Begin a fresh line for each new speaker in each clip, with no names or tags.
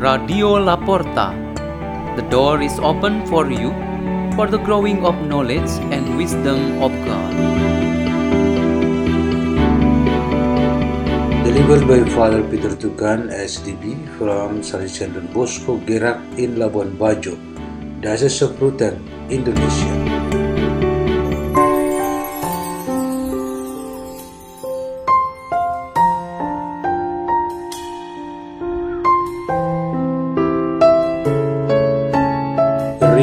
Radio Laporta. The door is open for you for the growing of knowledge and wisdom of God.
Delivered by Father Peter Tukan, SDB, from Salesian Bosco, Gerak in Labuan Bajo, Diocese of Indonesia.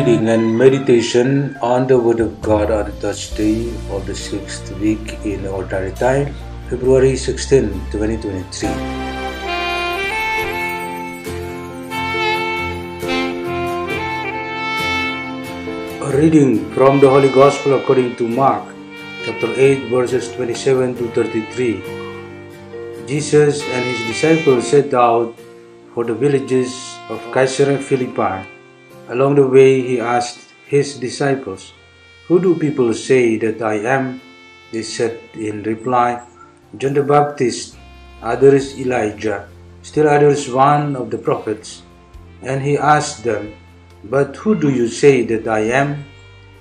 Reading and meditation on the Word of God on Thursday of the sixth week in Ordinary Time, February 16, 2023. A reading from the Holy Gospel according to Mark, chapter 8, verses 27 to 33. Jesus and his disciples set out for the villages of Caesarea Philippi. Along the way, he asked his disciples, Who do people say that I am? They said in reply, John the Baptist, others Elijah, still others one of the prophets. And he asked them, But who do you say that I am?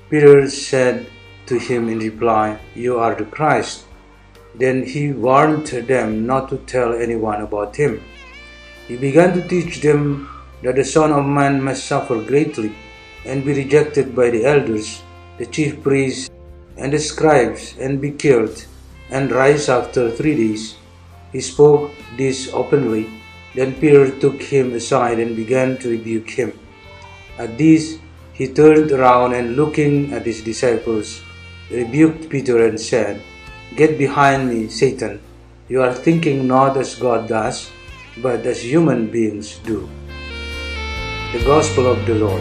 Peter said to him in reply, You are the Christ. Then he warned them not to tell anyone about him. He began to teach them that the Son of Man must suffer greatly and be rejected by the elders, the chief priests, and the scribes, and be killed, and rise after three days. He spoke this openly. Then Peter took him aside and began to rebuke him. At this, he turned around and looking at his disciples, rebuked Peter and said, Get behind me, Satan. You are thinking not as God does, but as human beings do. The Gospel of the Lord.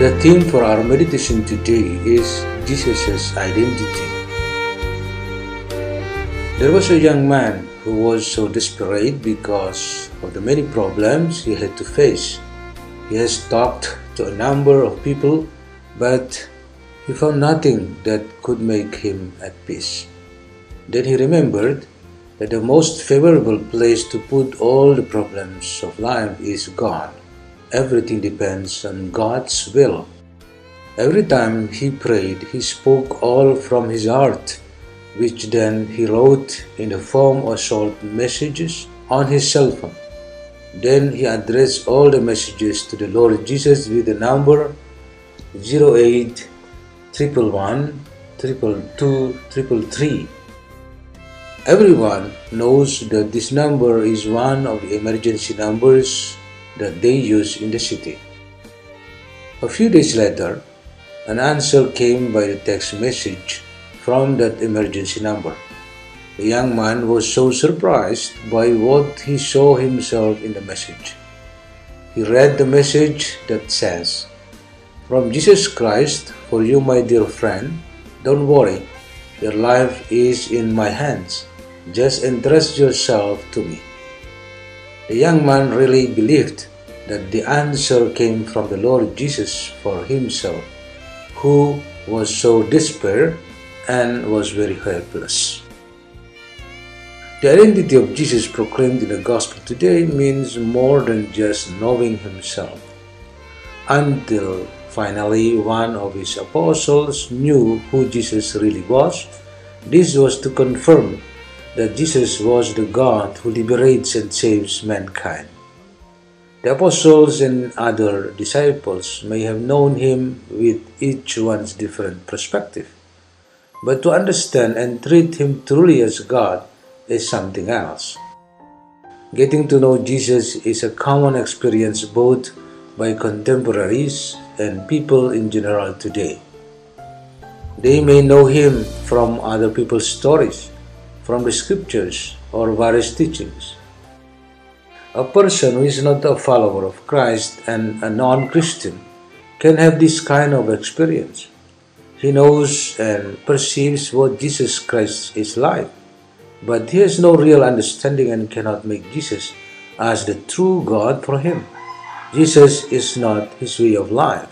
The theme for our meditation today is Jesus' identity. There was a young man who was so desperate because of the many problems he had to face. He has talked to a number of people, but he found nothing that could make him at peace. Then he remembered that the most favorable place to put all the problems of life is God. Everything depends on God's will. Every time he prayed, he spoke all from his heart, which then he wrote in the form of short messages on his cell phone. Then he addressed all the messages to the Lord Jesus with the number 08 111 222 Everyone knows that this number is one of the emergency numbers that they use in the city. A few days later, an answer came by the text message from that emergency number. The young man was so surprised by what he saw himself in the message. He read the message that says, From Jesus Christ, for you, my dear friend, don't worry, your life is in my hands. Just entrust yourself to me. The young man really believed that the answer came from the Lord Jesus for himself, who was so despair and was very helpless. The identity of Jesus proclaimed in the gospel today means more than just knowing himself. Until finally one of his apostles knew who Jesus really was, this was to confirm that Jesus was the God who liberates and saves mankind. The apostles and other disciples may have known him with each one's different perspective, but to understand and treat him truly as God is something else. Getting to know Jesus is a common experience both by contemporaries and people in general today. They may know him from other people's stories, from the scriptures, or various teachings. A person who is not a follower of Christ and a non Christian can have this kind of experience. He knows and perceives what Jesus Christ is like but he has no real understanding and cannot make Jesus as the true God for him. Jesus is not his way of life.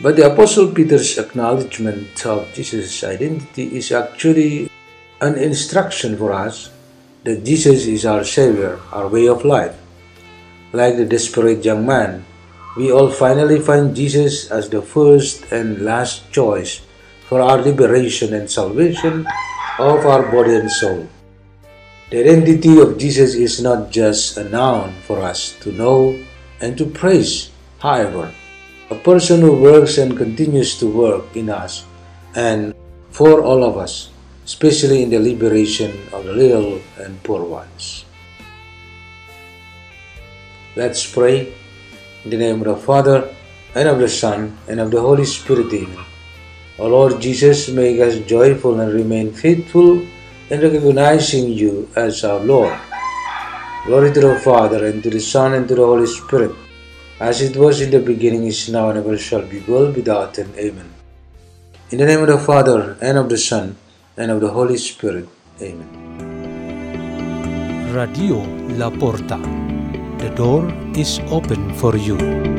But the Apostle Peter's acknowledgement of Jesus' identity is actually an instruction for us that Jesus is our Savior, our way of life. Like the desperate young man, we all finally find Jesus as the first and last choice for our liberation and salvation of our body and soul. The identity of Jesus is not just a noun for us to know and to praise. However, a person who works and continues to work in us and for all of us, especially in the liberation of the little and poor ones. Let's pray in the name of the Father, and of the Son, and of the Holy Spirit. Amen. O Lord Jesus, make us joyful and remain faithful in recognizing you as our Lord. Glory to the Father, and to the Son, and to the Holy Spirit, as it was in the beginning, is now, and ever shall be, world without end. Amen. In the name of the Father, and of the Son, and of the Holy Spirit. Amen.
Radio La Porta. The door is open for you.